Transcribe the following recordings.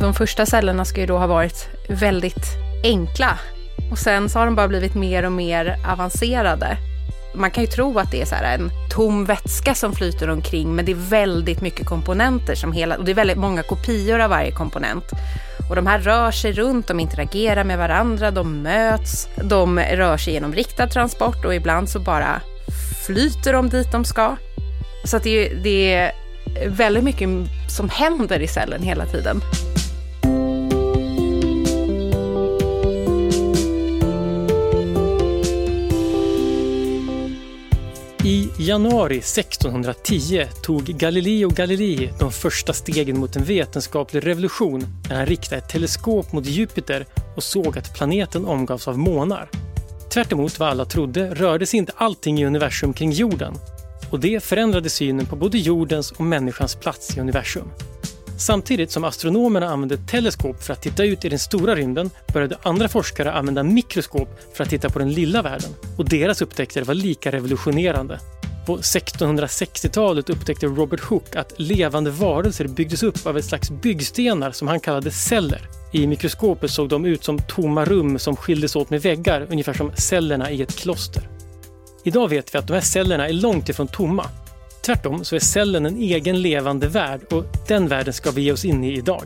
De första cellerna ska ju då ha varit väldigt enkla och sen så har de bara blivit mer och mer avancerade. Man kan ju tro att det är så en tom vätska som flyter omkring men det är väldigt mycket komponenter som hela, och det är väldigt många kopior av varje komponent. Och de här rör sig runt, de interagerar med varandra, de möts, de rör sig genom riktad transport och ibland så bara flyter de dit de ska. Så att det, det är väldigt mycket som händer i cellen hela tiden. I januari 1610 tog Galileo Galilei de första stegen mot en vetenskaplig revolution när han riktade ett teleskop mot Jupiter och såg att planeten omgavs av månar. Tvärt vad alla trodde rörde sig inte allting i universum kring jorden och det förändrade synen på både jordens och människans plats i universum. Samtidigt som astronomerna använde teleskop för att titta ut i den stora rymden började andra forskare använda mikroskop för att titta på den lilla världen. Och deras upptäckter var lika revolutionerande. På 1660-talet upptäckte Robert Hooke att levande varelser byggdes upp av ett slags byggstenar som han kallade celler. I mikroskopet såg de ut som tomma rum som skildes åt med väggar, ungefär som cellerna i ett kloster. Idag vet vi att de här cellerna är långt ifrån tomma. Tvärtom så är cellen en egen levande värld och den världen ska vi ge oss in i idag.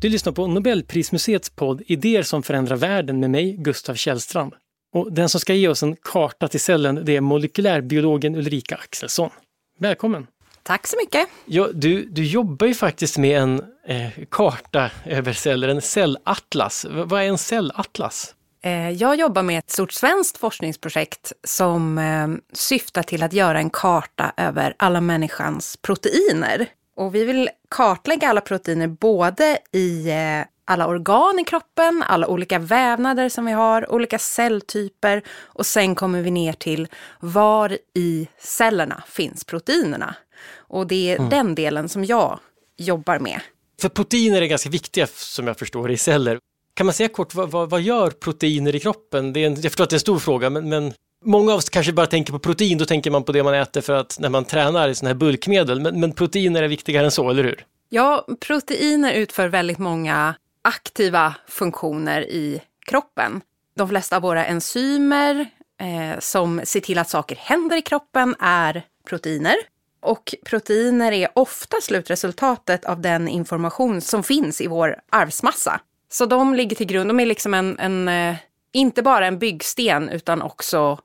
Du lyssnar på Nobelprismuseets podd Idéer som förändrar världen med mig, Gustav Källstrand. Och den som ska ge oss en karta till cellen det är molekylärbiologen Ulrika Axelsson. Välkommen! Tack så mycket! Ja, du, du jobbar ju faktiskt med en eh, karta över celler, en cellatlas. V vad är en cellatlas? Eh, jag jobbar med ett stort svenskt forskningsprojekt som eh, syftar till att göra en karta över alla människans proteiner. Och vi vill kartlägga alla proteiner både i eh, alla organ i kroppen, alla olika vävnader som vi har, olika celltyper och sen kommer vi ner till var i cellerna finns proteinerna. Och det är mm. den delen som jag jobbar med. För proteiner är ganska viktiga som jag förstår i celler. Kan man säga kort, vad, vad, vad gör proteiner i kroppen? Det är en, jag förstår att det är en stor fråga, men, men Många av oss kanske bara tänker på protein, då tänker man på det man äter för att när man tränar i sådana här bulkmedel. Men, men, proteiner är viktigare än så, eller hur? Ja, proteiner utför väldigt många aktiva funktioner i kroppen. De flesta av våra enzymer eh, som ser till att saker händer i kroppen är proteiner. Och proteiner är ofta slutresultatet av den information som finns i vår arvsmassa. Så de ligger till grund, de är liksom en, en eh, inte bara en byggsten utan också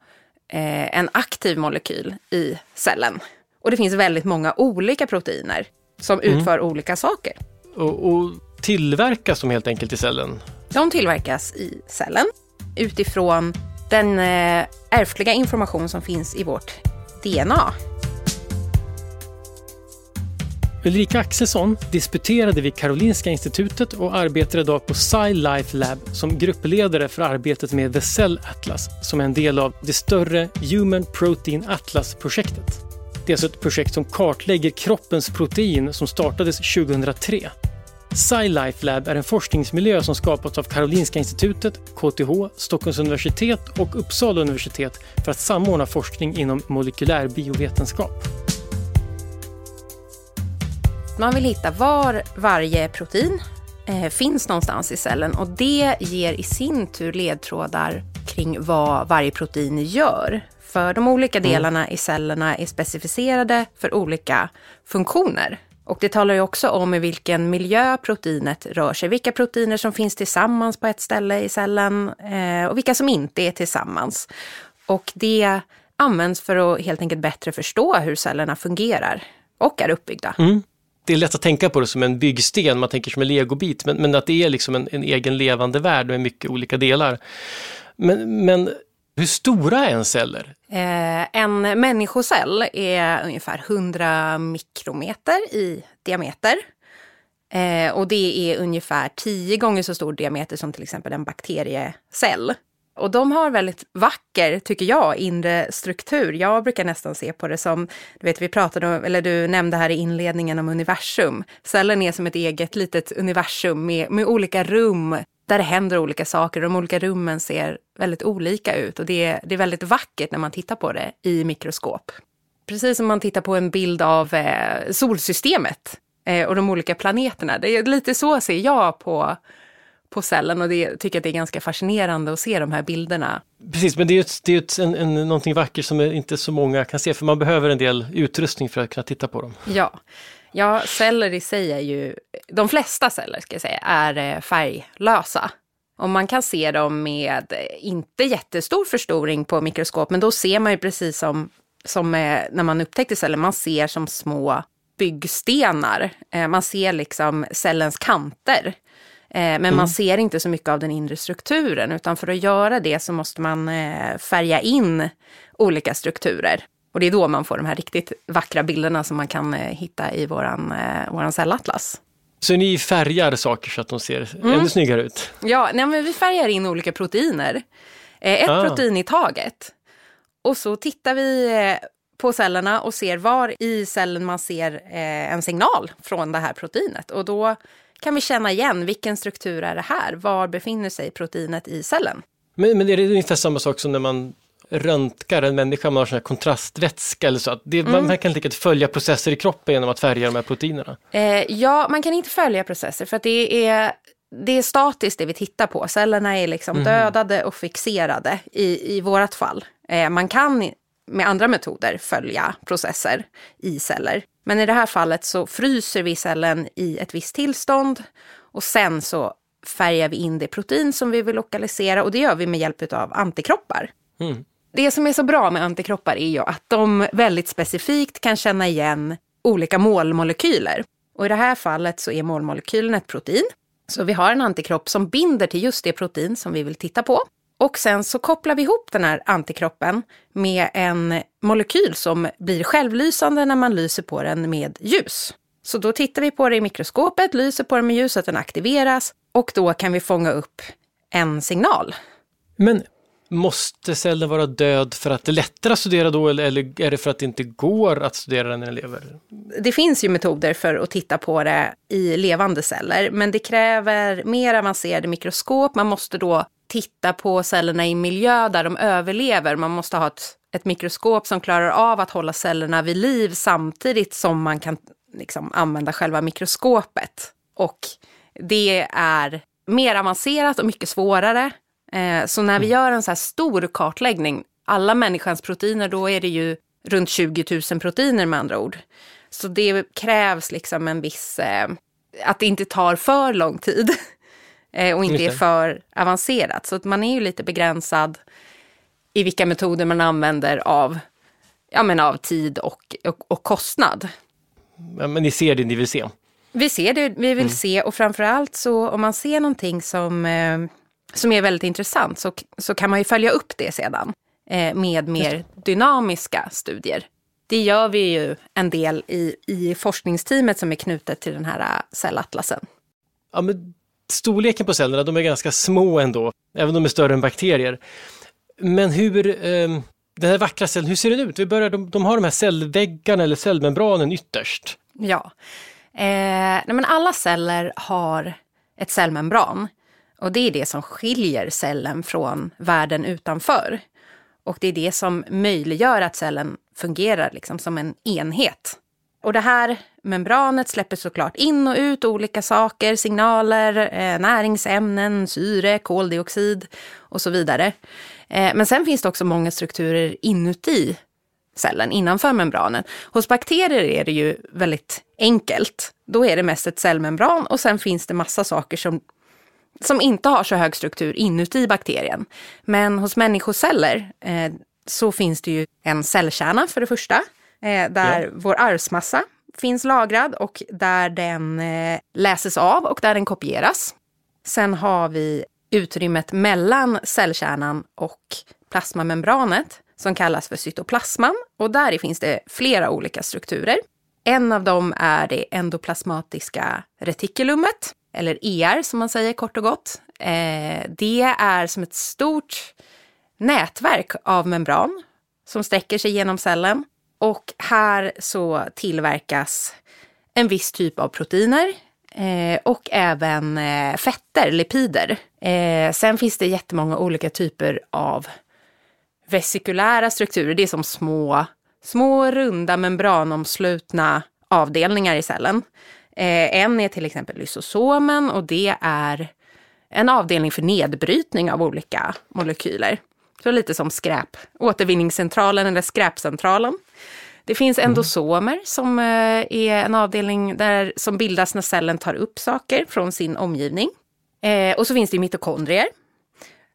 eh, en aktiv molekyl i cellen. Och det finns väldigt många olika proteiner som mm. utför olika saker. Och, och tillverkas de helt enkelt i cellen? De tillverkas i cellen utifrån den eh, ärftliga information som finns i vårt DNA. Ulrika Axelsson disputerade vid Karolinska institutet och arbetar idag på SciLife Lab som gruppledare för arbetet med The Cell Atlas som är en del av det större Human Protein Atlas-projektet. Det är alltså ett projekt som kartlägger kroppens protein som startades 2003. SciLife Lab är en forskningsmiljö som skapats av Karolinska institutet, KTH, Stockholms universitet och Uppsala universitet för att samordna forskning inom molekylär biovetenskap. Man vill hitta var varje protein eh, finns någonstans i cellen och det ger i sin tur ledtrådar kring vad varje protein gör. För de olika mm. delarna mm. i cellerna är specificerade för olika funktioner. Och det talar ju också om i vilken miljö proteinet rör sig, vilka proteiner som finns tillsammans på ett ställe i cellen eh, och vilka som inte är tillsammans. Och det används för att helt enkelt bättre förstå hur cellerna fungerar och är uppbyggda. Mm det är lätt att tänka på det som en byggsten, man tänker som en legobit, men, men att det är liksom en, en, egen levande värld med mycket olika delar. Men, men hur stora är en celler? Eh, en människocell är ungefär 100 mikrometer i diameter. Eh, och det är ungefär 10 gånger så stor diameter som till exempel en bakteriecell. Och de har väldigt vacker, tycker jag, inre struktur. Jag brukar nästan se på det som, du vet vi pratade om, eller du nämnde här i inledningen om universum. Cellen är som ett eget litet universum med, med olika rum där det händer olika saker. De olika rummen ser väldigt olika ut och det, det är väldigt vackert när man tittar på det i mikroskop. Precis som man tittar på en bild av eh, solsystemet eh, och de olika planeterna. Det är lite så ser jag på, på cellen och det, tycker att det är ganska fascinerande att se de här bilderna. Precis, men det är ju det är ett, en, en, någonting vackert som inte så många kan se, för man behöver en del utrustning för att kunna titta på dem. Ja, ja celler i sig är ju, de flesta celler ska jag säga, är eh, färglösa. Och man kan se dem med eh, inte jättestor förstoring på mikroskop, men då ser man ju precis som, som när man upptäckte celler, man ser som små byggstenar. Eh, man ser liksom cellens kanter. Eh, men mm. man ser inte så mycket av den inre strukturen, utan för att göra det så måste man färga in olika strukturer. Och det är då man får de här riktigt vackra bilderna som man kan hitta i våran, våran cellatlas. Så ni färgar saker så att de ser mm. ännu snyggare ut? Ja, nej, men vi färgar in olika proteiner. Eh, ett ah. protein i taget. Och så tittar vi eh, på cellerna och ser var i cellen man ser eh, en signal från det här proteinet. Och då kan vi känna igen vilken struktur är det här? Var befinner sig proteinet i cellen? Men, men är det ungefär samma sak som när man röntgar en människa, man har sån här kontrastvätska eller så. Att det, mm. Man kan inte följa processer i kroppen genom att färga de här proteinerna. Eh, ja, man kan inte följa processer för att det är, det är statiskt det vi tittar på. Cellerna är liksom mm. dödade och fixerade i, i vårat fall. Eh, man kan med andra metoder följa processer i celler. Men i det här fallet så fryser vi cellen i ett visst tillstånd och sen så färgar vi in det protein som vi vill lokalisera och det gör vi med hjälp av antikroppar. Mm. Det som är så bra med antikroppar är ju att de väldigt specifikt kan känna igen olika målmolekyler. Och i det här fallet så är målmolekylen ett protein. Så vi har en antikropp som binder till just det protein som vi vill titta på. Och sen så kopplar vi ihop den här antikroppen med en molekyl som blir självlysande när man lyser på den med ljus. Så då tittar vi på det i mikroskopet, lyser på den med ljus så att den aktiveras och då kan vi fånga upp en signal. Men Måste cellen vara död för att det är lättare att studera då eller, eller är det för att det inte går att studera den när den lever? Det finns ju metoder för att titta på det i levande celler, men det kräver mer avancerade mikroskop. Man måste då titta på cellerna i miljö där de överlever. Man måste ha ett, ett mikroskop som klarar av att hålla cellerna vid liv samtidigt som man kan liksom, använda själva mikroskopet. Och det är mer avancerat och mycket svårare. Eh, så när vi mm. gör en så här stor kartläggning, alla människans proteiner, då är det ju runt 20 000 proteiner med andra ord. Så det krävs liksom en viss, eh, att det inte tar för lång tid eh, och inte är för avancerat. Så att man är ju lite begränsad i vilka metoder man använder av, ja, men av tid och, och, och kostnad. men ni ser det ni vill se? Vi ser det vi vill mm. se och framförallt så om man ser någonting som eh, som är väldigt intressant så, så kan man ju följa upp det sedan eh, med mer dynamiska studier. Det gör vi ju en del i, i forskningsteamet som är knutet till den här äh, cellatlasen. Ja, men storleken på cellerna, de är ganska små ändå, även om de är större än bakterier. Men hur, eh, den här vackra cellen, hur ser den ut? Vi börjar, de, de har de här cellväggarna eller cellmembranen ytterst. Ja, eh, nej, men alla celler har ett cellmembran. Och det är det som skiljer cellen från världen utanför. Och det är det som möjliggör att cellen fungerar liksom som en enhet. Och det här membranet släpper såklart in och ut olika saker, signaler, eh, näringsämnen, syre, koldioxid och så vidare. Eh, men sen finns det också många strukturer inuti cellen, innanför membranen. Hos bakterier är det ju väldigt enkelt. Då är det mest ett cellmembran och sen finns det massa saker som som inte har så hög struktur inuti bakterien. Men hos människoceller eh, så finns det ju en cellkärna för det första, eh, där ja. vår arvsmassa finns lagrad och där den eh, läses av och där den kopieras. Sen har vi utrymmet mellan cellkärnan och plasmamembranet som kallas för cytoplasman och där finns det flera olika strukturer. En av dem är det endoplasmatiska retikulumet eller ER som man säger kort och gott. Eh, det är som ett stort nätverk av membran som sträcker sig genom cellen. Och här så tillverkas en viss typ av proteiner eh, och även eh, fetter, lipider. Sen finns det jättemånga olika typer av vesikulära strukturer. Det är som små, små runda membranomslutna avdelningar i cellen. Eh, en är till exempel lysosomen och det är en avdelning för nedbrytning av olika molekyler. Så lite som skräp, återvinningscentralen eller skräpcentralen. Det finns mm. endosomer som eh, är en avdelning där, som bildas när cellen tar upp saker från sin omgivning. Eh, och så finns det mitokondrier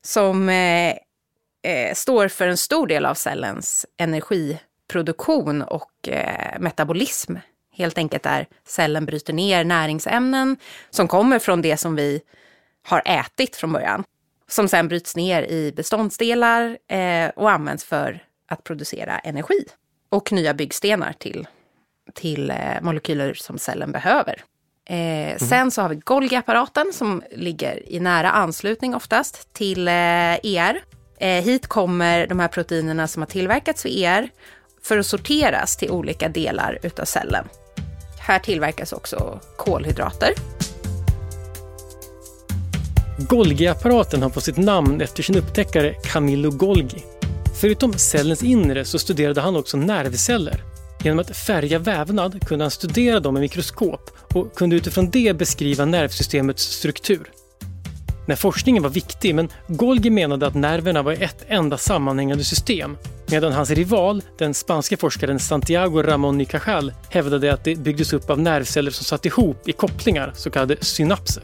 som eh, eh, står för en stor del av cellens energiproduktion och metabolism. Helt enkelt där cellen bryter ner näringsämnen som kommer från det som vi har ätit från början. Som sen bryts ner i beståndsdelar eh, och används för att producera energi. Och nya byggstenar till, till eh, molekyler som cellen behöver. Eh, mm. Sen så har vi Golgi-apparaten som ligger i nära anslutning oftast till eh, ER. Eh, hit kommer de här proteinerna som har tillverkats vid ER för att sorteras till olika delar utav cellen. Här tillverkas också kolhydrater. Golgi-apparaten har fått sitt namn efter sin upptäckare Camillo Golgi. Förutom cellens inre så studerade han också nervceller. Genom att färga vävnad kunde han studera dem med mikroskop och kunde utifrån det beskriva nervsystemets struktur. När forskningen var viktig, men Golgi menade att nerverna var ett enda sammanhängande system, medan hans rival, den spanska forskaren Santiago Ramón y Cajal, hävdade att det byggdes upp av nervceller som satt ihop i kopplingar, så kallade synapser.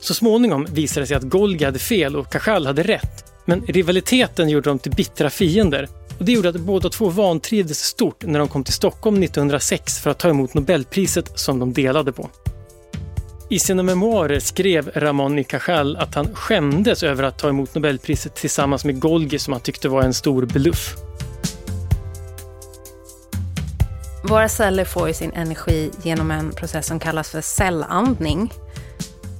Så småningom visade det sig att Golgi hade fel och Cajal hade rätt, men rivaliteten gjorde dem till bittra fiender och det gjorde att båda två vantrivdes stort när de kom till Stockholm 1906 för att ta emot Nobelpriset som de delade på. I sina memoarer skrev Ramon y Cajal att han skämdes över att ta emot Nobelpriset tillsammans med Golgi som han tyckte var en stor bluff. Våra celler får ju sin energi genom en process som kallas för cellandning.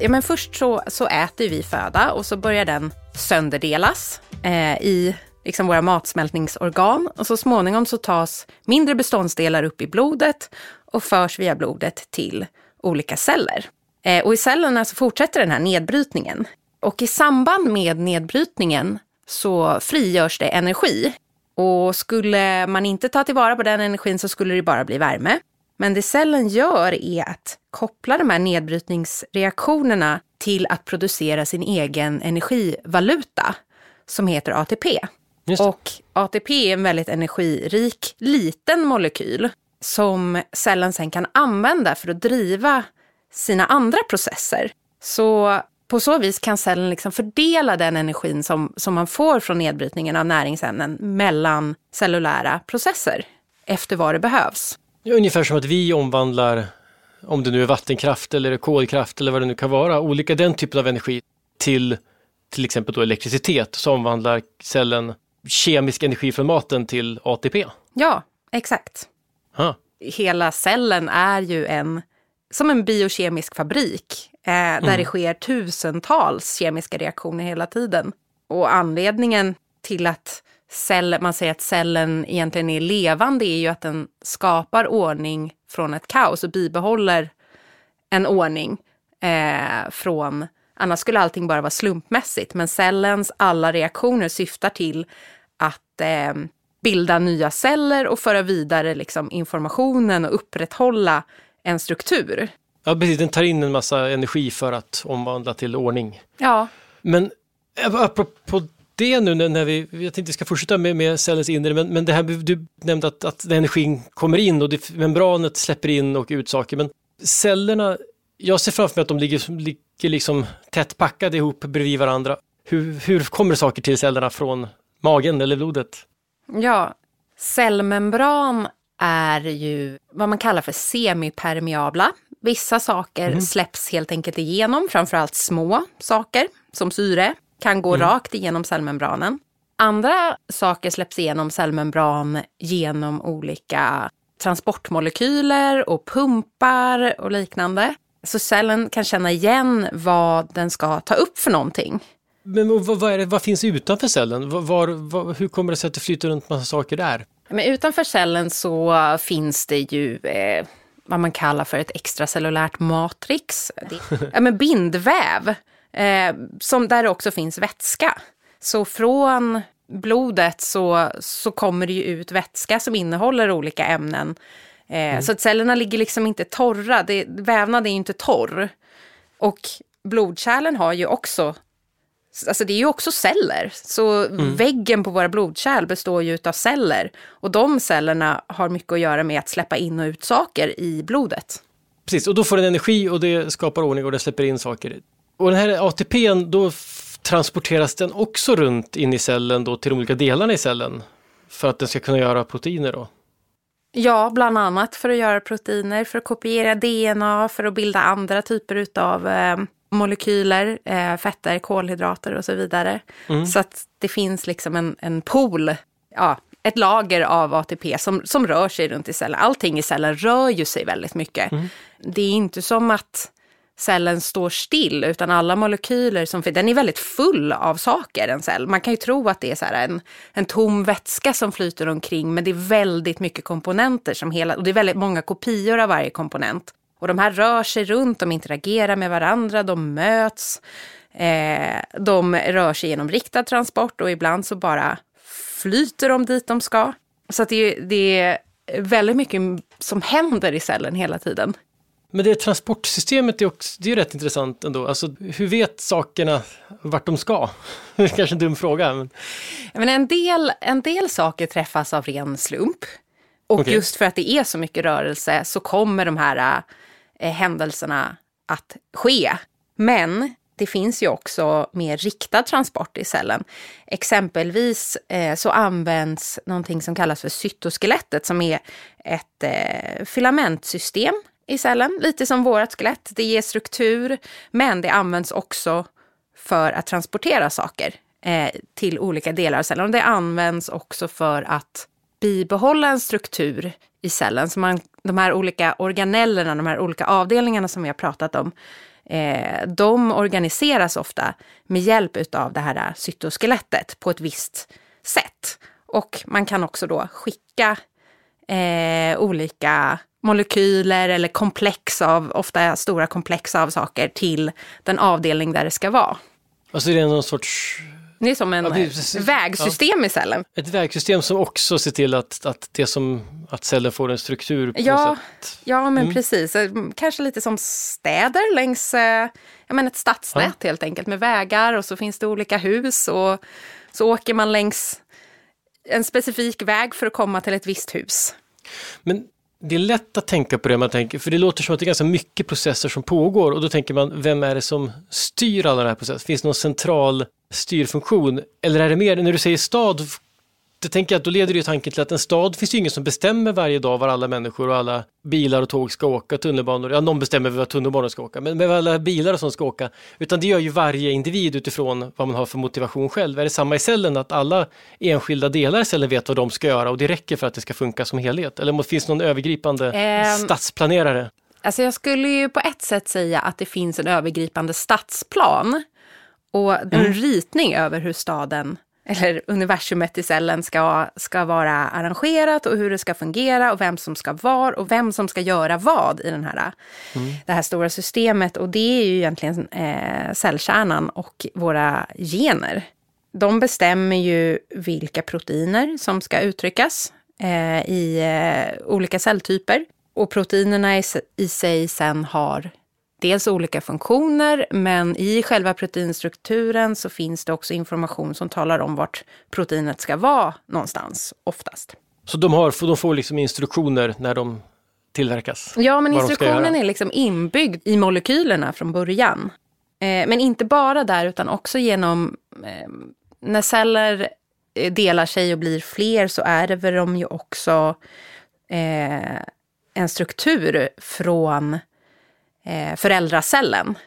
Ja, men först så, så äter vi föda och så börjar den sönderdelas eh, i liksom våra matsmältningsorgan och så småningom så tas mindre beståndsdelar upp i blodet och förs via blodet till olika celler. Eh, och i cellerna så fortsätter den här nedbrytningen. Och i samband med nedbrytningen så frigörs det energi. Och skulle man inte ta tillvara på den energin så skulle det bara bli värme. Men det cellen gör är att koppla de här nedbrytningsreaktionerna till att producera sin egen energivaluta som heter ATP. Och ATP är en väldigt energirik liten molekyl som cellen sen kan använda för att driva sina andra processer. Så på så vis kan cellen liksom fördela den energin som, som man får från nedbrytningen av näringsämnen mellan cellulära processer efter vad det behövs. Ungefär som att vi omvandlar, om det nu är vattenkraft eller kolkraft eller vad det nu kan vara, olika den typen av energi till till exempel då elektricitet, så omvandlar cellen kemisk energi från maten till ATP. Ja, exakt. Huh. Hela cellen är ju en, som en biokemisk fabrik eh, där mm. det sker tusentals kemiska reaktioner hela tiden. Och anledningen till att cell, man säger att cellen egentligen är levande är ju att den skapar ordning från ett kaos och bibehåller en ordning eh, från Annars skulle allting bara vara slumpmässigt. Men cellens alla reaktioner syftar till att eh, bilda nya celler och föra vidare liksom, informationen och upprätthålla en struktur. Ja, precis. Den tar in en massa energi för att omvandla till ordning. Ja. Men eh, apropå det nu när vi, jag tänkte vi ska fortsätta med, med cellens inre, men, men det här du nämnde att, att energin kommer in och det, membranet släpper in och ut saker, men cellerna, jag ser framför mig att de ligger, ligger liksom tätt packade ihop bredvid varandra. Hur, hur kommer saker till cellerna från magen eller blodet? Ja, cellmembran är ju vad man kallar för semipermeabla. Vissa saker mm. släpps helt enkelt igenom, framförallt små saker som syre kan gå mm. rakt igenom cellmembranen. Andra saker släpps igenom cellmembran genom olika transportmolekyler och pumpar och liknande. Så cellen kan känna igen vad den ska ta upp för någonting. Men vad, vad, det, vad finns utanför cellen? Var, var, hur kommer det sig att det flyter runt massa saker där? Men utanför cellen så finns det ju eh, vad man kallar för ett extracellulärt matrix. Det, ja, men bindväv, eh, som där det också finns vätska. Så från blodet så, så kommer det ju ut vätska som innehåller olika ämnen Eh, Så att cellerna ligger liksom inte torra, det, vävnad är ju inte torr. Och blodkärlen har ju också Alltså det är ju också celler. Så mm. väggen på våra blodkärl består ju av celler. Och de cellerna har mycket att göra med att släppa in och ut saker i blodet. Precis, och då får den energi och det skapar ordning och det släpper in saker. Och den här ATPn, då transporteras den också runt in i cellen då till de olika delarna i cellen? För att den ska kunna göra proteiner då? Ja, bland annat för att göra proteiner, för att kopiera DNA, för att bilda andra typer av eh, molekyler, eh, fetter, kolhydrater och så vidare. Mm. Så att det finns liksom en, en pool, ja, ett lager av ATP som, som rör sig runt i cellen. Allting i cellen rör ju sig väldigt mycket. Mm. Det är inte som att cellen står still, utan alla molekyler som finns, den är väldigt full av saker, en cell. Man kan ju tro att det är så en, en tom vätska som flyter omkring, men det är väldigt mycket komponenter som hela, och det är väldigt många kopior av varje komponent. Och de här rör sig runt, de interagerar med varandra, de möts, eh, de rör sig genom riktad transport och ibland så bara flyter de dit de ska. Så att det, det är väldigt mycket som händer i cellen hela tiden. Men det transportsystemet är också, det är rätt intressant ändå. Alltså, hur vet sakerna vart de ska? Det är kanske en dum fråga. Men... men en, del, en del saker träffas av ren slump. Och okay. just för att det är så mycket rörelse så kommer de här Eh, händelserna att ske. Men det finns ju också mer riktad transport i cellen. Exempelvis eh, så används någonting som kallas för cytoskelettet som är ett eh, filamentsystem i cellen, lite som vårt skelett. Det ger struktur, men det används också för att transportera saker eh, till olika delar av cellen. Och det används också för att bibehålla en struktur i cellen. Så man, de här olika organellerna, de här olika avdelningarna som vi har pratat om, eh, de organiseras ofta med hjälp av det här cytoskelettet på ett visst sätt. Och man kan också då skicka eh, olika molekyler eller komplex av, ofta stora komplex av saker till den avdelning där det ska vara. Alltså det är någon sorts det är som en ja, vägsystem ja. i cellen. Ett vägsystem som också ser till att, att, det som, att cellen får en struktur på ja, sätt. Ja, men mm. precis. Kanske lite som städer längs eh, jag menar ett stadsnät ja. helt enkelt med vägar och så finns det olika hus och så åker man längs en specifik väg för att komma till ett visst hus. Men det är lätt att tänka på det, man tänker, för det låter som att det är ganska mycket processer som pågår och då tänker man, vem är det som styr alla de här processerna? Finns det någon central styrfunktion? Eller är det mer, när du säger stad, det tänker jag att då leder det tanken till att en stad finns ju ingen som bestämmer varje dag var alla människor och alla bilar och tåg ska åka, tunnelbanor, ja någon bestämmer var tunnelbanor ska åka, men med alla bilar och sånt ska åka, utan det gör ju varje individ utifrån vad man har för motivation själv. Är det samma i cellen, att alla enskilda delar i cellen vet vad de ska göra och det räcker för att det ska funka som helhet? Eller finns det någon övergripande um, stadsplanerare? Alltså jag skulle ju på ett sätt säga att det finns en övergripande stadsplan och en mm. ritning över hur staden eller universumet i cellen ska, ska vara arrangerat och hur det ska fungera och vem som ska vara och vem som ska göra vad i den här, mm. det här stora systemet. Och det är ju egentligen eh, cellkärnan och våra gener. De bestämmer ju vilka proteiner som ska uttryckas eh, i eh, olika celltyper. Och proteinerna i, i sig sen har dels olika funktioner, men i själva proteinstrukturen så finns det också information som talar om vart proteinet ska vara någonstans, oftast. Så de, har, de får liksom instruktioner när de tillverkas? Ja, men instruktionen är liksom inbyggd i molekylerna från början. Eh, men inte bara där, utan också genom eh, när celler eh, delar sig och blir fler så ärver de ju också en struktur från eh, föräldracellen.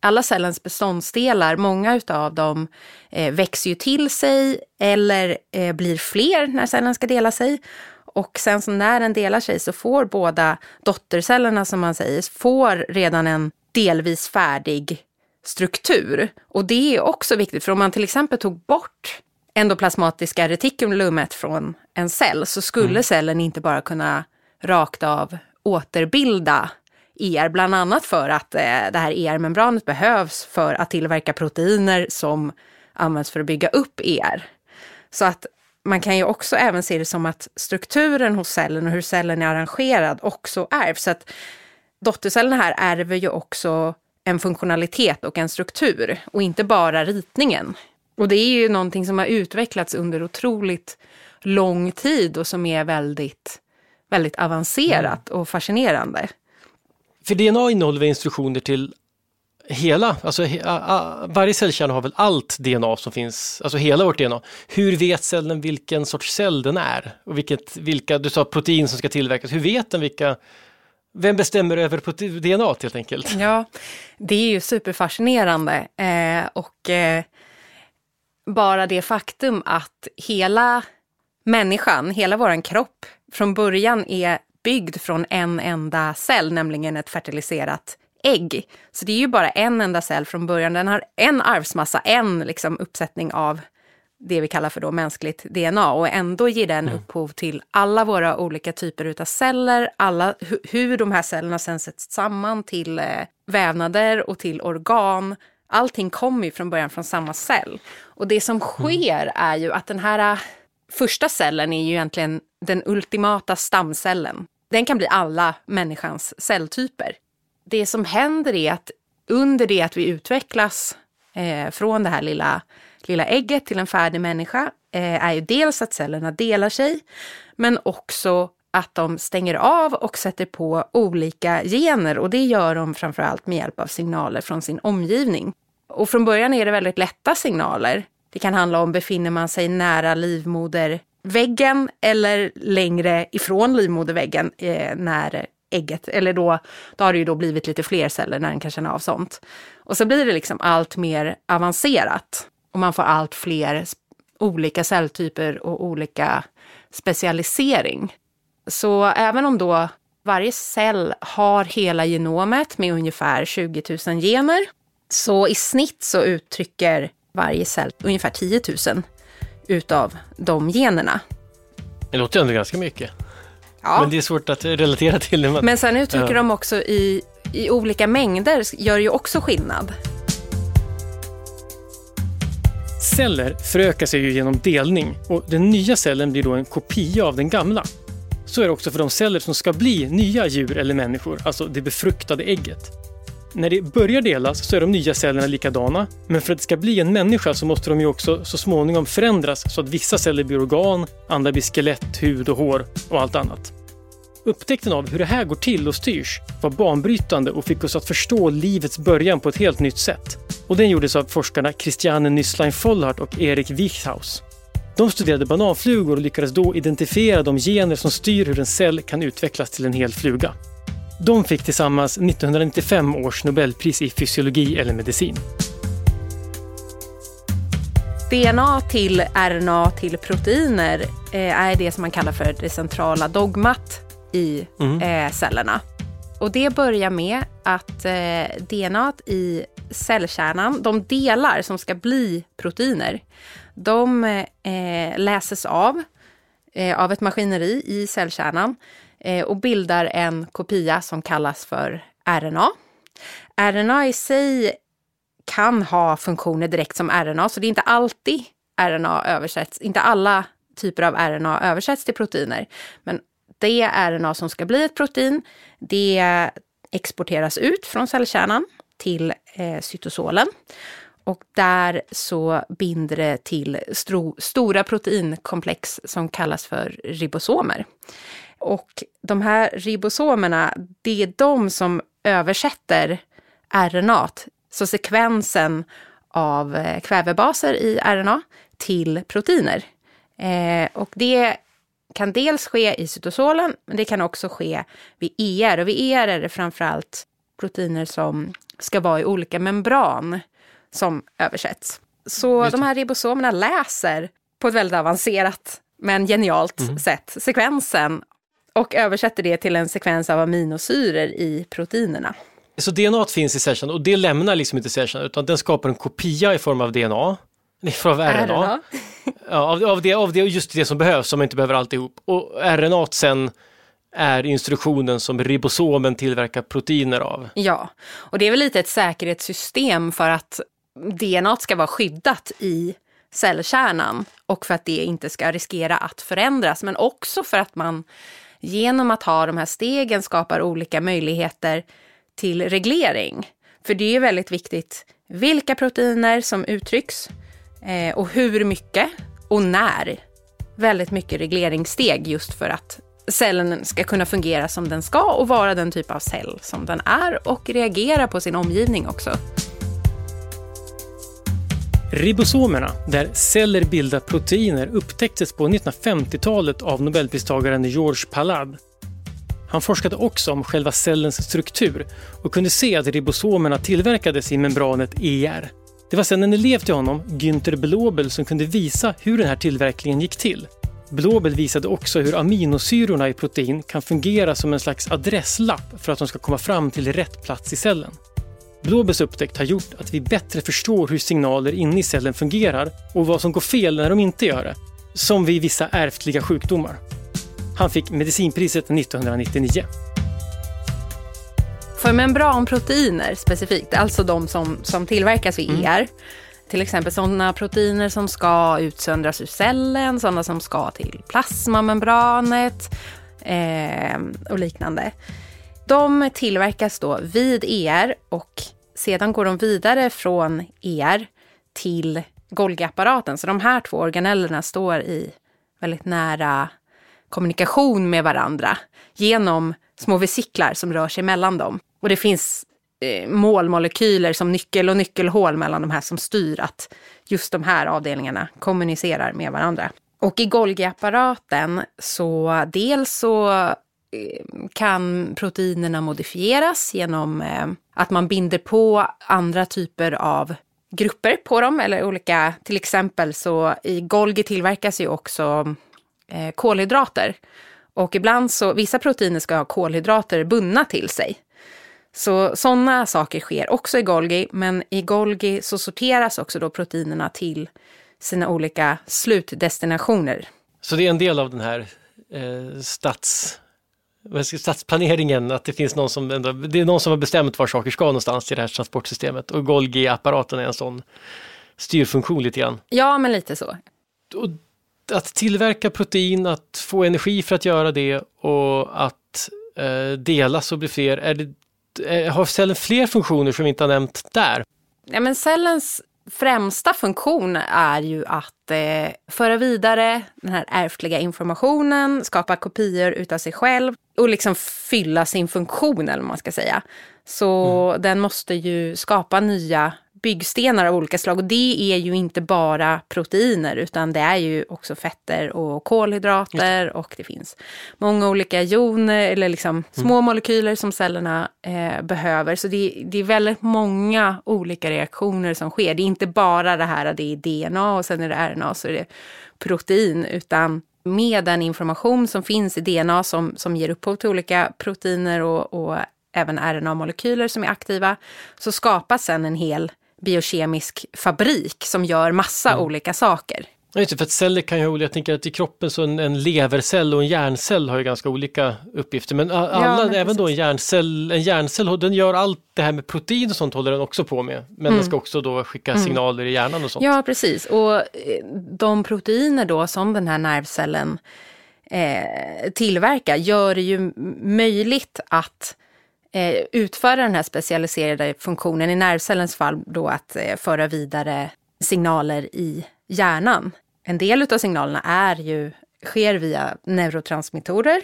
Alla cellens beståndsdelar, många av dem eh, växer ju till sig eller eh, blir fler när cellen ska dela sig. Och sen så när den delar sig så får båda dottercellerna som man säger, får redan en delvis färdig struktur. Och det är också viktigt, för om man till exempel tog bort endoplasmatiska retikulumet från en cell så skulle mm. cellen inte bara kunna rakt av återbilda ER, bland annat för att eh, det här ER-membranet behövs för att tillverka proteiner som används för att bygga upp ER. Så att man kan ju också även se det som att strukturen hos cellen och hur cellen är arrangerad också ärvs. Så att dottercellerna här ärver ju också en funktionalitet och en struktur och inte bara ritningen. Och det är ju någonting som har utvecklats under otroligt lång tid och som är väldigt, väldigt avancerat och fascinerande. För DNA innehåller instruktioner till hela, alltså varje cellkärna har väl allt DNA som finns, alltså hela vårt DNA. Hur vet cellen vilken sorts cell den är? Och vilket, vilka, du sa protein som ska tillverkas, hur vet den vilka vem bestämmer över DNA helt enkelt? Ja, det är ju superfascinerande eh, och eh, bara det faktum att hela människan, hela vår kropp från början är byggd från en enda cell, nämligen ett fertiliserat ägg. Så det är ju bara en enda cell från början. Den har en arvsmassa, en liksom uppsättning av det vi kallar för då mänskligt DNA och ändå ger den mm. upphov till alla våra olika typer av celler, alla, hur de här cellerna sen sätts samman till eh, vävnader och till organ. Allting kommer ju från början från samma cell. Och det som mm. sker mm. är ju att den här eh, första cellen är ju egentligen den ultimata stamcellen. Den kan bli alla människans celltyper. Det som händer är att under det att vi utvecklas eh, från det här lilla lilla ägget till en färdig människa eh, är ju dels att cellerna delar sig, men också att de stänger av och sätter på olika gener och det gör de framförallt med hjälp av signaler från sin omgivning. Och från början är det väldigt lätta signaler. Det kan handla om befinner man sig nära livmoder väggen eller längre ifrån livmoderväggen eh, när ägget, eller då, då har det ju då blivit lite fler celler när den kan känna av sånt. Och så blir det liksom allt mer avancerat och man får allt fler olika celltyper och olika specialisering. Så även om då varje cell har hela genomet med ungefär 20 000 gener, så i snitt så uttrycker varje cell ungefär 10 000 utav de generna. Det låter ändå ganska mycket. Ja. Men det är svårt att relatera till det. Men sen uttrycker ja. de också i, i olika mängder, gör ju också skillnad. Celler förökar sig ju genom delning och den nya cellen blir då en kopia av den gamla. Så är det också för de celler som ska bli nya djur eller människor, alltså det befruktade ägget. När det börjar delas så är de nya cellerna likadana, men för att det ska bli en människa så måste de ju också så småningom förändras så att vissa celler blir organ, andra blir skelett, hud och hår och allt annat. Upptäckten av hur det här går till och styrs var banbrytande och fick oss att förstå livets början på ett helt nytt sätt. Och den gjordes av forskarna Christiane Nüsslein Vollhardt och Erik Wichthaus. De studerade bananflugor och lyckades då identifiera de gener som styr hur en cell kan utvecklas till en hel fluga. De fick tillsammans 1995 års Nobelpris i fysiologi eller medicin. DNA till RNA till proteiner eh, är det som man kallar för det centrala dogmat i mm. eh, cellerna. Och det börjar med att eh, DNA i cellkärnan, de delar som ska bli proteiner, de läses av av ett maskineri i cellkärnan Eh, och bildar en kopia som kallas för RNA. RNA i sig kan ha funktioner direkt som RNA, så det är inte alltid RNA översätts, inte alla typer av RNA översätts till proteiner. Men det RNA som ska bli ett protein, det exporteras ut från cellkärnan till eh, cytosolen. Och där så binder det till stora proteinkomplex som kallas för ribosomer. Och de här ribosomerna, det är de som översätter RNA, så sekvensen av eh, kvävebaser i RNA till proteiner. Eh, och det kan dels ske i cytosolen, men det kan också ske vid ER. Och vid ER är det framförallt proteiner som ska vara i olika membran som översätts. Så de här ribosomerna läser på ett väldigt avancerat men genialt mm. sätt sekvensen och översätter det till en sekvens av aminosyror i proteinerna. Så DNA finns i cellkärnan och det lämnar liksom inte cellkärnan utan den skapar en kopia i form av DNA, i form av RNA. RNA. ja, av, av, det, av det, just det som behövs, som inte behöver alltihop. Och RNA sen är instruktionen som ribosomen tillverkar proteiner av. Ja, och det är väl lite ett säkerhetssystem för att DNA ska vara skyddat i cellkärnan och för att det inte ska riskera att förändras, men också för att man genom att ha de här stegen skapar olika möjligheter till reglering. För det är väldigt viktigt vilka proteiner som uttrycks eh, och hur mycket och när. Väldigt mycket regleringssteg just för att cellen ska kunna fungera som den ska och vara den typ av cell som den är och reagera på sin omgivning också. Ribosomerna, där celler bildar proteiner, upptäcktes på 1950-talet av nobelpristagaren George Palade. Han forskade också om själva cellens struktur och kunde se att ribosomerna tillverkades i membranet ER. Det var sedan en elev till honom, Günther Blobel, som kunde visa hur den här tillverkningen gick till. Blobel visade också hur aminosyrorna i protein kan fungera som en slags adresslapp för att de ska komma fram till rätt plats i cellen. Blåbärs upptäckt har gjort att vi bättre förstår hur signaler inne i cellen fungerar och vad som går fel när de inte gör det. Som vid vissa ärftliga sjukdomar. Han fick medicinpriset 1999. För membranproteiner specifikt, alltså de som, som tillverkas vid ER, mm. till exempel sådana proteiner som ska utsöndras ur cellen, sådana som ska till plasmamembranet eh, och liknande. De tillverkas då vid ER och sedan går de vidare från ER till Golgi-apparaten. Så de här två organellerna står i väldigt nära kommunikation med varandra genom små vesiklar som rör sig mellan dem. Och det finns eh, målmolekyler som nyckel och nyckelhål mellan de här som styr att just de här avdelningarna kommunicerar med varandra. Och i Golgi-apparaten så dels så Ehm, kan proteinerna modifieras genom eh, att man binder på andra typer av grupper på dem eller olika, till exempel så i Golgi tillverkas ju också eh, kolhydrater. Och ibland så, vissa proteiner ska ha kolhydrater bundna till sig. Så sådana saker sker också i Golgi, men i Golgi så sorteras också då proteinerna till sina olika slutdestinationer. Så det är en del av den här eh, stats stadsplaneringen, att det finns någon som, ändå, det är någon som har bestämt var saker ska någonstans i det här transportsystemet och Golgi-apparaten är en sån styrfunktion lite grann. Ja, men lite så. Och att tillverka protein, att få energi för att göra det och att eh, delas och bli fler, är det, är, har cellen fler funktioner som vi inte har nämnt där? Ja, men cellens främsta funktion är ju att eh, föra vidare den här ärftliga informationen, skapa kopior utav sig själv och liksom fylla sin funktion eller vad man ska säga. Så mm. den måste ju skapa nya byggstenar av olika slag. Och det är ju inte bara proteiner utan det är ju också fetter och kolhydrater och det finns många olika joner eller liksom mm. små molekyler som cellerna eh, behöver. Så det, det, är väldigt många olika reaktioner som sker. Det är inte bara det här att det är DNA och sen är det RNA så är det protein utan med den information som finns i DNA som, som ger upphov till olika proteiner och, och även RNA-molekyler som är aktiva, så skapas sen en hel biokemisk fabrik som gör massa mm. olika saker. Just för att celler kan ju ha olika, jag tänker att i kroppen så en, en levercell och en hjärncell har ju ganska olika uppgifter. Men alla, ja, men även precis. då en hjärncell, en hjärncell, den gör allt det här med protein och sånt håller den också på med. Men mm. den ska också då skicka mm. signaler i hjärnan och sånt. Ja, precis. Och eh, de proteiner då som den här nervcellen eh, tillverkar gör det ju möjligt att eh, utföra den här specialiserade funktionen, i nervcellens fall då att eh, föra vidare signaler i hjärnan. En del av signalerna är ju, sker via neurotransmittorer,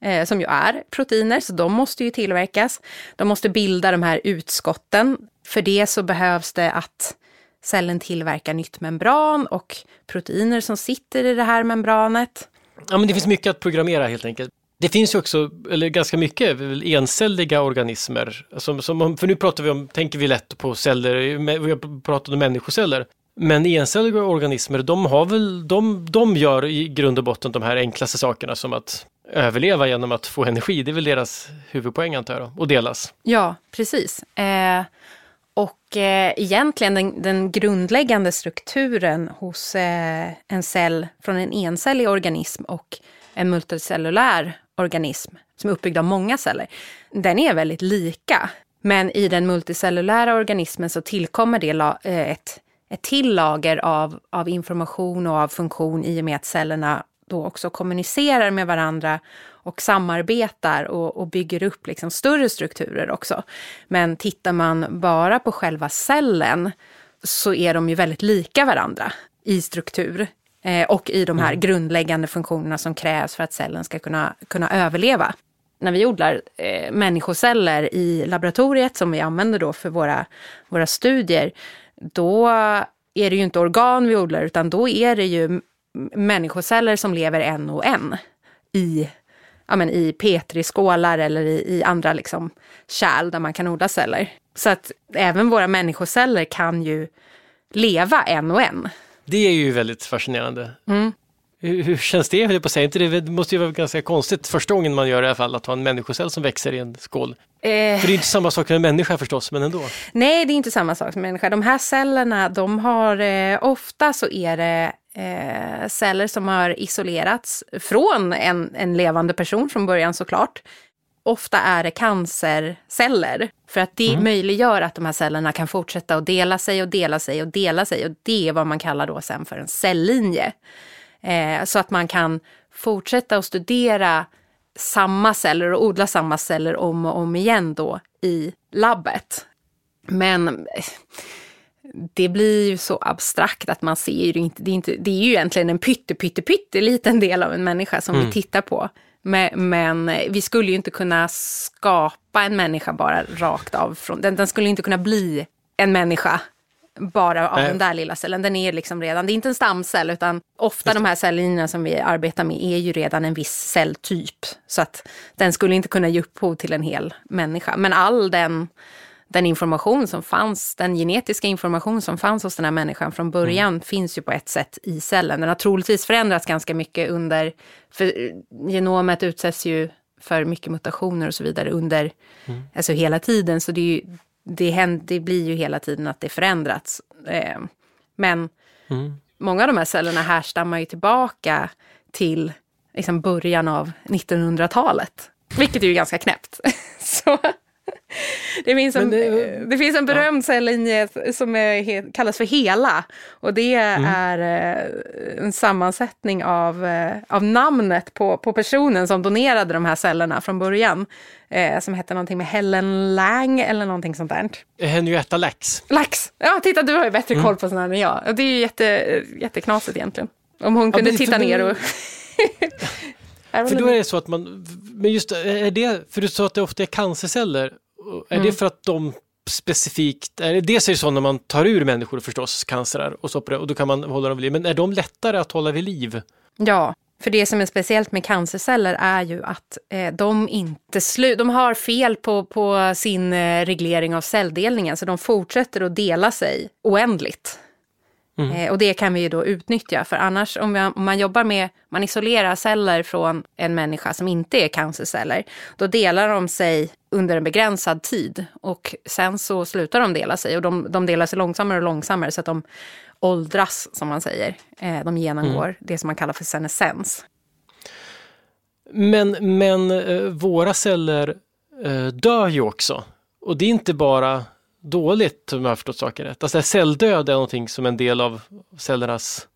eh, som ju är proteiner, så de måste ju tillverkas. De måste bilda de här utskotten. För det så behövs det att cellen tillverkar nytt membran och proteiner som sitter i det här membranet. Ja, men det finns mycket att programmera helt enkelt. Det finns ju också, eller ganska mycket, encelliga organismer. Som, som, för nu pratar vi om, tänker vi lätt på celler, vi har pratat om människoceller. Men encelliga organismer, de, har väl, de, de gör i grund och botten de här enklaste sakerna som att överleva genom att få energi. Det är väl deras huvudpoäng antar jag, och delas. Ja, precis. Eh, och eh, egentligen den, den, grundläggande strukturen hos eh, en cell från en encellig organism och en multicellulär organism som är uppbyggd av många celler, den är väldigt lika. Men i den multicellulära organismen så tillkommer det eh, ett ett till lager av, av information och av funktion i och med att cellerna då också kommunicerar med varandra och samarbetar och, och bygger upp liksom större strukturer också. Men tittar man bara på själva cellen så är de ju väldigt lika varandra i struktur eh, och i de här mm. grundläggande funktionerna som krävs för att cellen ska kunna, kunna överleva. När vi odlar eh, människoceller i laboratoriet som vi använder då för våra, våra studier, då är det ju inte organ vi odlar utan då är det ju människoceller som lever en och en i, ja, men i petriskålar eller i, i andra liksom kärl där man kan odla celler. Så att även våra människoceller kan ju leva en och en. Det är ju väldigt fascinerande. Mm. Hur, hur, känns det? Jag på säga? Det måste ju vara ganska konstigt första gången man gör det i alla fall, att ha en människocell som växer i en skål. Eh. För det är inte samma sak med en människa förstås, men ändå. Nej, det är inte samma sak som människa. De här cellerna, de har eh, ofta så är det eh, celler som har isolerats från en, en levande person från början såklart. Ofta är det cancerceller för att det mm. möjliggör att de här cellerna kan fortsätta att dela sig och dela sig och dela sig och det är vad man kallar då sen för en celllinje. Eh, så att man kan fortsätta att studera samma celler och odla samma celler om och om igen då i labbet. Men eh, det blir ju så abstrakt att man ser ju inte, det är, inte, det är ju egentligen en pytte, pytte, pytte liten del av en människa som mm. vi tittar på. Men, men, vi skulle ju inte kunna skapa en människa bara rakt av från, den, den skulle inte kunna bli en människa bara av äh. den där lilla cellen. Den är liksom redan, det är inte en stamcell utan ofta de här cellerna som vi arbetar med är ju redan en viss celltyp. Så att den skulle inte kunna ge upphov till en hel människa. Men all den den information som fanns, den genetiska information som fanns hos den här människan från början mm. finns ju på ett sätt i cellen. Den har troligtvis förändrats ganska mycket under, för genomet utsätts ju för mycket mutationer och så vidare under, mm. alltså hela tiden. Så det, ju, det, händer, det, blir ju hela tiden att det förändrats. Eh, men mm. många av de här cellerna härstammar ju tillbaka till liksom början av 1900-talet. Vilket är ju ganska knäppt. så det, finns en, det, det, finns en berömd ja. cellinje som är, kallas för hela. Och det mm. är eh, en sammansättning av, eh, av namnet på, på personen som donerade de här cellerna från början. Eh, som hette någonting med Helen Lang eller någonting sånt där. Henrietta Lax. Lax! Ja, titta du har ju bättre mm. koll på sådana än jag. Det är ju jätte, jätteknasigt egentligen. Om hon kunde ja, titta ner och... För då är det så att man, men just är det, för du sa att det ofta är cancerceller, är mm. det för att de specifikt, är det, dels är det så när man tar ur människor förstås, cancer och så på det, och då kan man hålla dem vid liv, men är de lättare att hålla vid liv? Ja, för det som är speciellt med cancerceller är ju att eh, de inte slu de har fel på, på sin eh, reglering av celldelningen, så de fortsätter att dela sig oändligt. Mm. Eh, och det kan vi ju då utnyttja, för annars om, vi, om, man jobbar med, man isolerar celler från en människa som inte är cancerceller, då delar de sig under en begränsad tid och sen så slutar de dela sig och de, de delar sig långsammare och långsammare så att de åldras, som man säger. Eh, de genomgår mm. det som man kallar för senescens. Men, men eh, våra celler dör ju också. Och det är inte bara dåligt om jag har förstått saken rätt. Alltså celldöd är någonting som en del av cellernas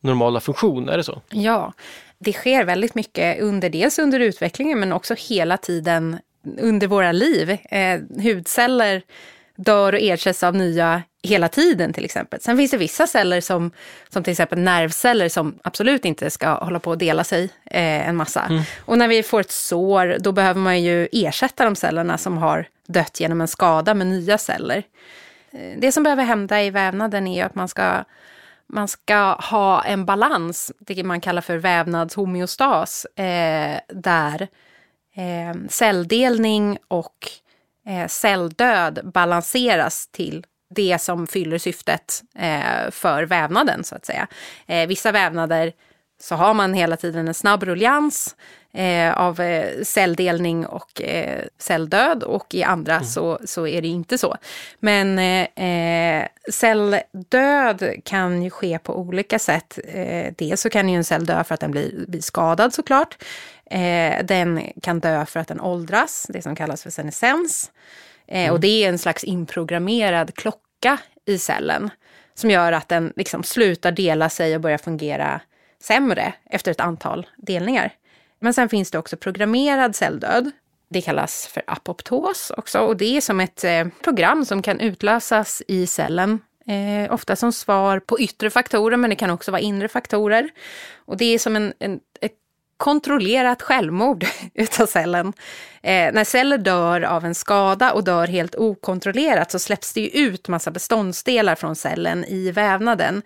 normala funktion, är det så? Ja, det sker väldigt mycket under dels under utvecklingen men också hela tiden under våra liv. Eh, hudceller dör och ersätts av nya hela tiden till exempel. Sen finns det vissa celler som, som till exempel nervceller som absolut inte ska hålla på att dela sig eh, en massa. Mm. Och när vi får ett sår, då behöver man ju ersätta de cellerna som har dött genom en skada med nya celler. Eh, det som behöver hända i vävnaden är att man ska, man ska ha en balans, det man kallar för vävnadshomeostas, eh, där eh, celldelning och eh, celldöd balanseras till det som fyller syftet eh, för vävnaden så att säga. Eh, vissa vävnader så har man hela tiden en snabb rullians eh, av eh, celldelning och eh, celldöd och i andra mm. så, så är det inte så. Men eh, celldöd kan ju ske på olika sätt. Eh, dels så kan ju en cell dö för att den blir, blir skadad såklart. Eh, den kan dö för att den åldras, det som kallas för senescens. Eh, mm. Och det är en slags inprogrammerad klocka i cellen som gör att den liksom slutar dela sig och börjar fungera sämre efter ett antal delningar. Men sen finns det också programmerad celldöd. Det kallas för apoptos också och det är som ett eh, program som kan utlösas i cellen Eh, ofta som svar på yttre faktorer, men det kan också vara inre faktorer. Och det är som en, en ett kontrollerat självmord utav cellen. Eh, när celler dör av en skada och dör helt okontrollerat så släpps det ju ut massa beståndsdelar från cellen i vävnaden.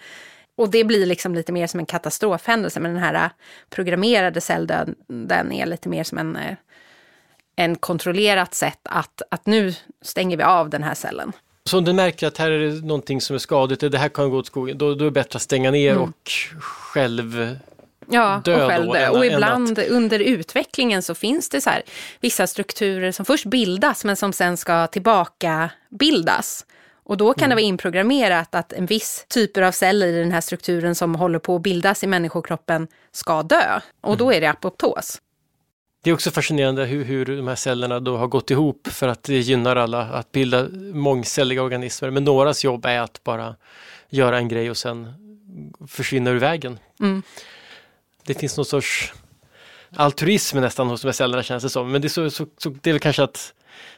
Och det blir liksom lite mer som en katastrofhändelse, men den här programmerade celldöden är lite mer som en, eh, en kontrollerat sätt att, att nu stänger vi av den här cellen. Så om den märker att här är det någonting som är skadligt, det här kan gå åt skogen, då, då är det bättre att stänga ner mm. och själv Ja, dö och själv dö. Och ibland att... under utvecklingen så finns det så här, vissa strukturer som först bildas men som sen ska tillbaka bildas. Och då kan mm. det vara inprogrammerat att en viss typer av celler i den här strukturen som håller på att bildas i människokroppen ska dö. Och då mm. är det apoptos. Det är också fascinerande hur, hur de här cellerna då har gått ihop för att det gynnar alla att bilda mångcelliga organismer. Men någras jobb är att bara göra en grej och sen försvinna ur vägen. Mm. Det finns någon sorts altruism nästan hos cellerna känns det som. Men det är, så, så, så det är väl kanske att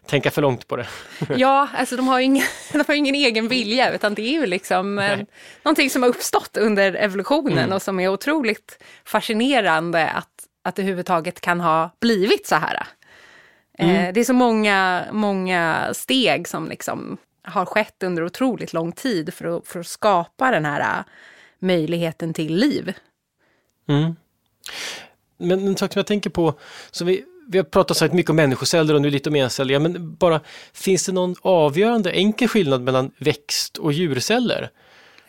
tänka för långt på det. Ja, alltså de har ju ingen, de har ingen egen vilja utan det är ju liksom eh, någonting som har uppstått under evolutionen mm. och som är otroligt fascinerande att att det överhuvudtaget kan ha blivit så här. Eh, mm. det är så många, många steg som liksom har skett under otroligt lång tid för att, för att skapa den här eh, möjligheten till liv. Mm. Men en sak som jag tänker på, så vi, vi har pratat så mycket om människoceller och nu lite om encelliga, men bara finns det någon avgörande enkel skillnad mellan växt och djurceller?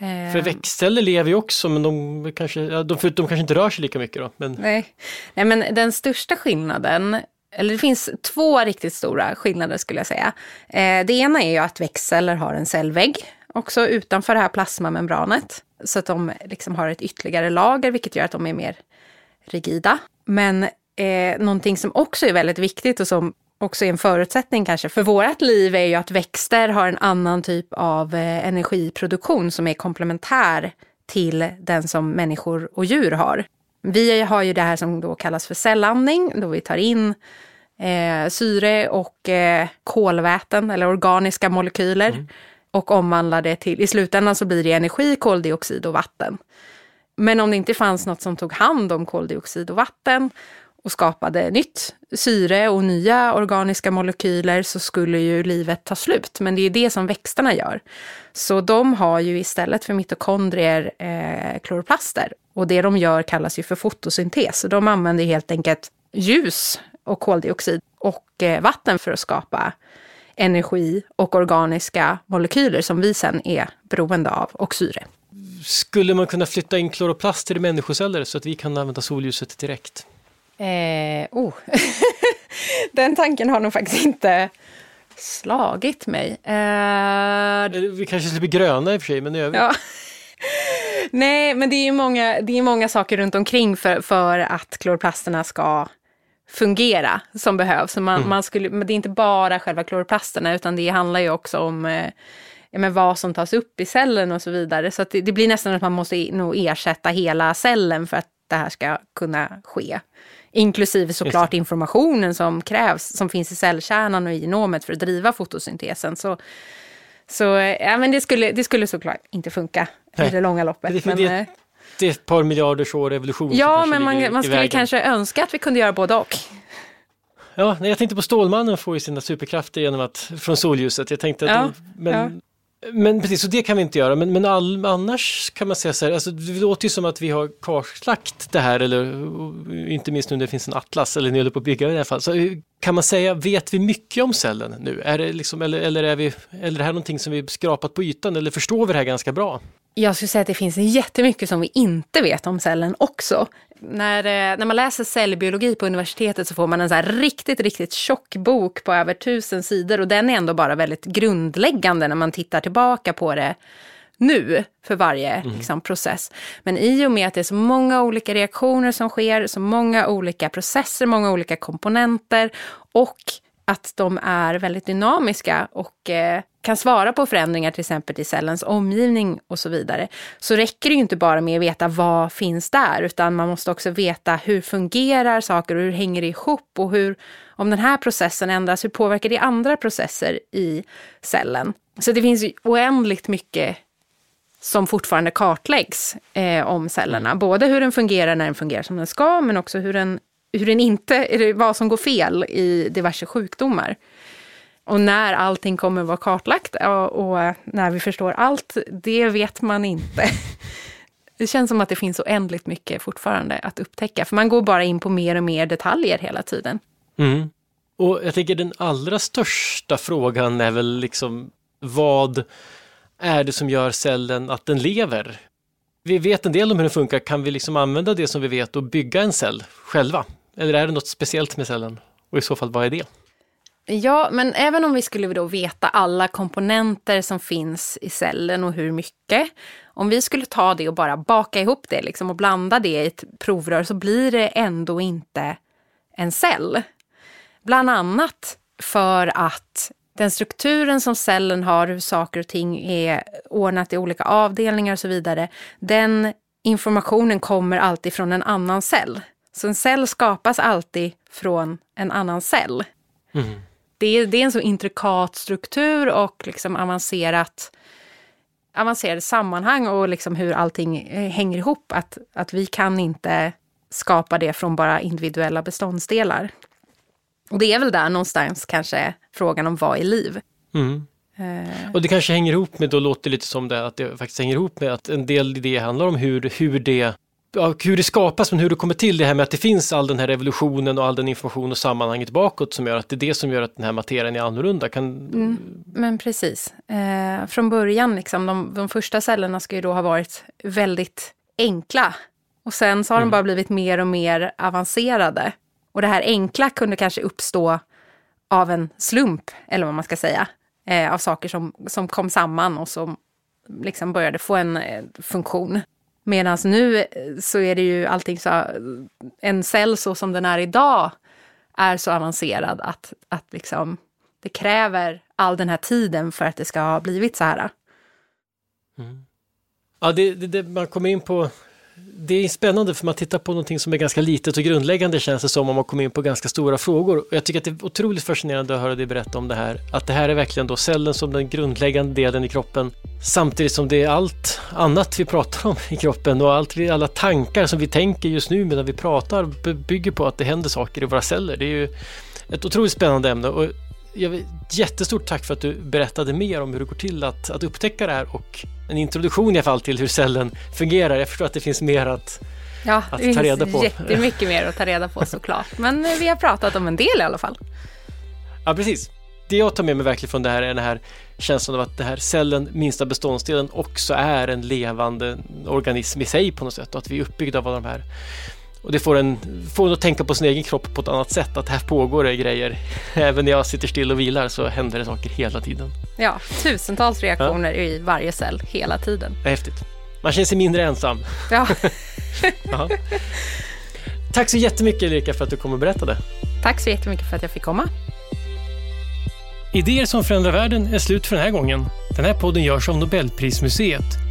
För ehm. växtceller lever ju också men de kanske, de, de kanske inte rör sig lika mycket då. Men... Nej. Nej men den största skillnaden, eller det finns två riktigt stora skillnader skulle jag säga. Eh, det ena är ju att växtceller har en cellvägg också utanför det här plasmamembranet. Så att de liksom har ett ytterligare lager vilket gör att de är mer rigida. Men eh, någonting som också är väldigt viktigt och som också är en förutsättning kanske för vårt liv är ju att växter har en annan typ av eh, energiproduktion som är komplementär till den som människor och djur har. Vi har ju det här som då kallas för cellandning, då vi tar in eh, syre och eh, kolväten eller organiska molekyler mm. och omvandlar det till, i slutändan så blir det energi, koldioxid och vatten. Men om det inte fanns något som tog hand om koldioxid och vatten och skapade nytt syre och nya organiska molekyler så skulle ju livet ta slut. Men det är det som växterna gör. Så de har ju istället för mitokondrier eh, kloroplaster. Och det de gör kallas ju för fotosyntes. Så de använder helt enkelt ljus och koldioxid och eh, vatten för att skapa energi och organiska molekyler som vi sen är beroende av och syre. Skulle man kunna flytta in kloroplaster i människoceller så att vi kan använda solljuset direkt? Eh, oh. Den tanken har nog faktiskt inte slagit mig. Eh, vi kanske slipper gröna i och för sig, men i övrigt. Ja. Nej, men det är många, det är många saker runt omkring för, för att kloroplasterna ska fungera som behövs. man, mm. man skulle, men det är inte bara själva kloroplasterna utan det handlar ju också om eh, men vad som tas upp i cellen och så vidare. Så det, det, blir nästan att man måste nog ersätta hela cellen för att det här ska kunna ske. Inklusive såklart informationen som krävs, som finns i cellkärnan och i genomet för att driva fotosyntesen. Så, så ja, men det, skulle, det skulle såklart inte funka Nej. i det långa loppet. Det, men, det, eh, det är ett par miljarders år evolution. Ja, men man, man skulle kanske önska att vi kunde göra både och. Ja, jag tänkte på Stålmannen får ju sina superkrafter genom att, från solljuset. Jag tänkte att, ja, men ja. Men precis, så det kan vi inte göra. Men, men all, annars kan man säga så här, alltså, det låter ju som att vi har kartlagt det här, eller inte minst nu när det finns en atlas, eller ni håller på att bygga i alla fall. Så eh, kan man säga, vet vi mycket om cellen nu? Är det liksom, eller, eller, är vi, eller är det här någonting som vi skrapat på ytan, eller förstår vi det här ganska bra? Jag skulle säga att det finns jättemycket som vi inte vet om cellen också. När, eh, när man läser cellbiologi på universitetet så får man en så riktigt, riktigt tjock bok på över tusen sidor och den är ändå bara väldigt grundläggande när man tittar tillbaka på det nu för varje mm. liksom, process. Men i och med att det är så många olika reaktioner som sker, så många olika processer, många olika komponenter och att de är väldigt dynamiska och eh, kan svara på förändringar till exempel i cellens omgivning och så vidare, så räcker det ju inte bara med att veta vad finns där, utan man måste också veta hur fungerar saker och hur hänger det ihop och hur, om den här processen ändras, hur påverkar det andra processer i cellen? Så det finns oändligt mycket som fortfarande kartläggs eh, om cellerna. Mm. Både hur den fungerar när den fungerar som den ska, men också hur den, hur den inte, vad som går fel i diverse sjukdomar. Och när allting kommer vara kartlagt och, eh, när vi förstår allt, det vet man inte. Det känns som att det finns oändligt mycket fortfarande att upptäcka, för man går bara in på mer och mer detaljer hela tiden. Mm. Och jag tänker den allra största frågan är väl liksom vad är det som gör cellen att den lever? Vi vet en del om hur den funkar, kan vi liksom använda det som vi vet och bygga en cell själva? Eller är det något speciellt med cellen? Och i så fall, vad är det? Ja, men även om vi skulle då veta alla komponenter som finns i cellen och hur mycket. Om vi skulle ta det och bara baka ihop det liksom och blanda det i ett provrör så blir det ändå inte en cell. Bland annat för att den strukturen som cellen har, hur saker och ting är ordnat i olika avdelningar och så vidare, den informationen kommer alltid från en annan cell. Så en cell skapas alltid från en annan cell. Mm. Det, är, det är en så intrikat struktur och liksom avancerat avancerade sammanhang och liksom hur allting eh, hänger ihop, att, att vi kan inte skapa det från bara individuella beståndsdelar. Och det är väl där någonstans kanske frågan om vad är liv? Mm. Uh. Och det kanske hänger ihop med, då låter det lite som det, att det faktiskt hänger ihop med att en del i det handlar om hur, hur det ja, hur det skapas, men hur det kommer till, det här med att det finns all den här revolutionen och all den information och sammanhanget bakåt som gör att det är det som gör att den här materien är annorlunda. Kan... Mm, men precis. Eh, från början, liksom, de, de första cellerna ska ju då ha varit väldigt enkla. Och sen så har mm. de bara blivit mer och mer avancerade. Och det här enkla kunde kanske uppstå av en slump, eller vad man ska säga. Eh, av saker som, som kom samman och som liksom började få en eh, funktion. Medan nu eh, så är det ju allting så, en cell så som den är idag är så avancerad att, att liksom, det kräver all den här tiden för att det ska ha blivit så här. Mm. Ja, det, det, det, man kommer in på det är spännande för man tittar på någonting som är ganska litet och grundläggande känns det som om man kommer in på ganska stora frågor. Och jag tycker att det är otroligt fascinerande att höra dig berätta om det här. Att det här är verkligen då cellen som den grundläggande delen i kroppen samtidigt som det är allt annat vi pratar om i kroppen och allt, alla tankar som vi tänker just nu medan vi pratar bygger på att det händer saker i våra celler. Det är ju ett otroligt spännande ämne och jag, jättestort tack för att du berättade mer om hur det går till att, att upptäcka det här och en introduktion i alla fall till hur cellen fungerar. Jag förstår att det finns mer att, ja, att ta reda på. Ja, det finns jättemycket mer att ta reda på såklart. Men vi har pratat om en del i alla fall. Ja, precis. Det jag tar med mig verkligen från det här är den här känslan av att det här cellen, minsta beståndsdelen, också är en levande organism i sig på något sätt och att vi är uppbyggda av de här och det får en, får en att tänka på sin egen kropp på ett annat sätt, att här pågår det grejer. Även när jag sitter still och vilar så händer det saker hela tiden. Ja, tusentals reaktioner ja. i varje cell hela tiden. Häftigt. Man känner sig mindre ensam. Ja. Tack så jättemycket Erika för att du kom och berättade. Tack så jättemycket för att jag fick komma. Idéer som förändrar världen är slut för den här gången. Den här podden görs av Nobelprismuseet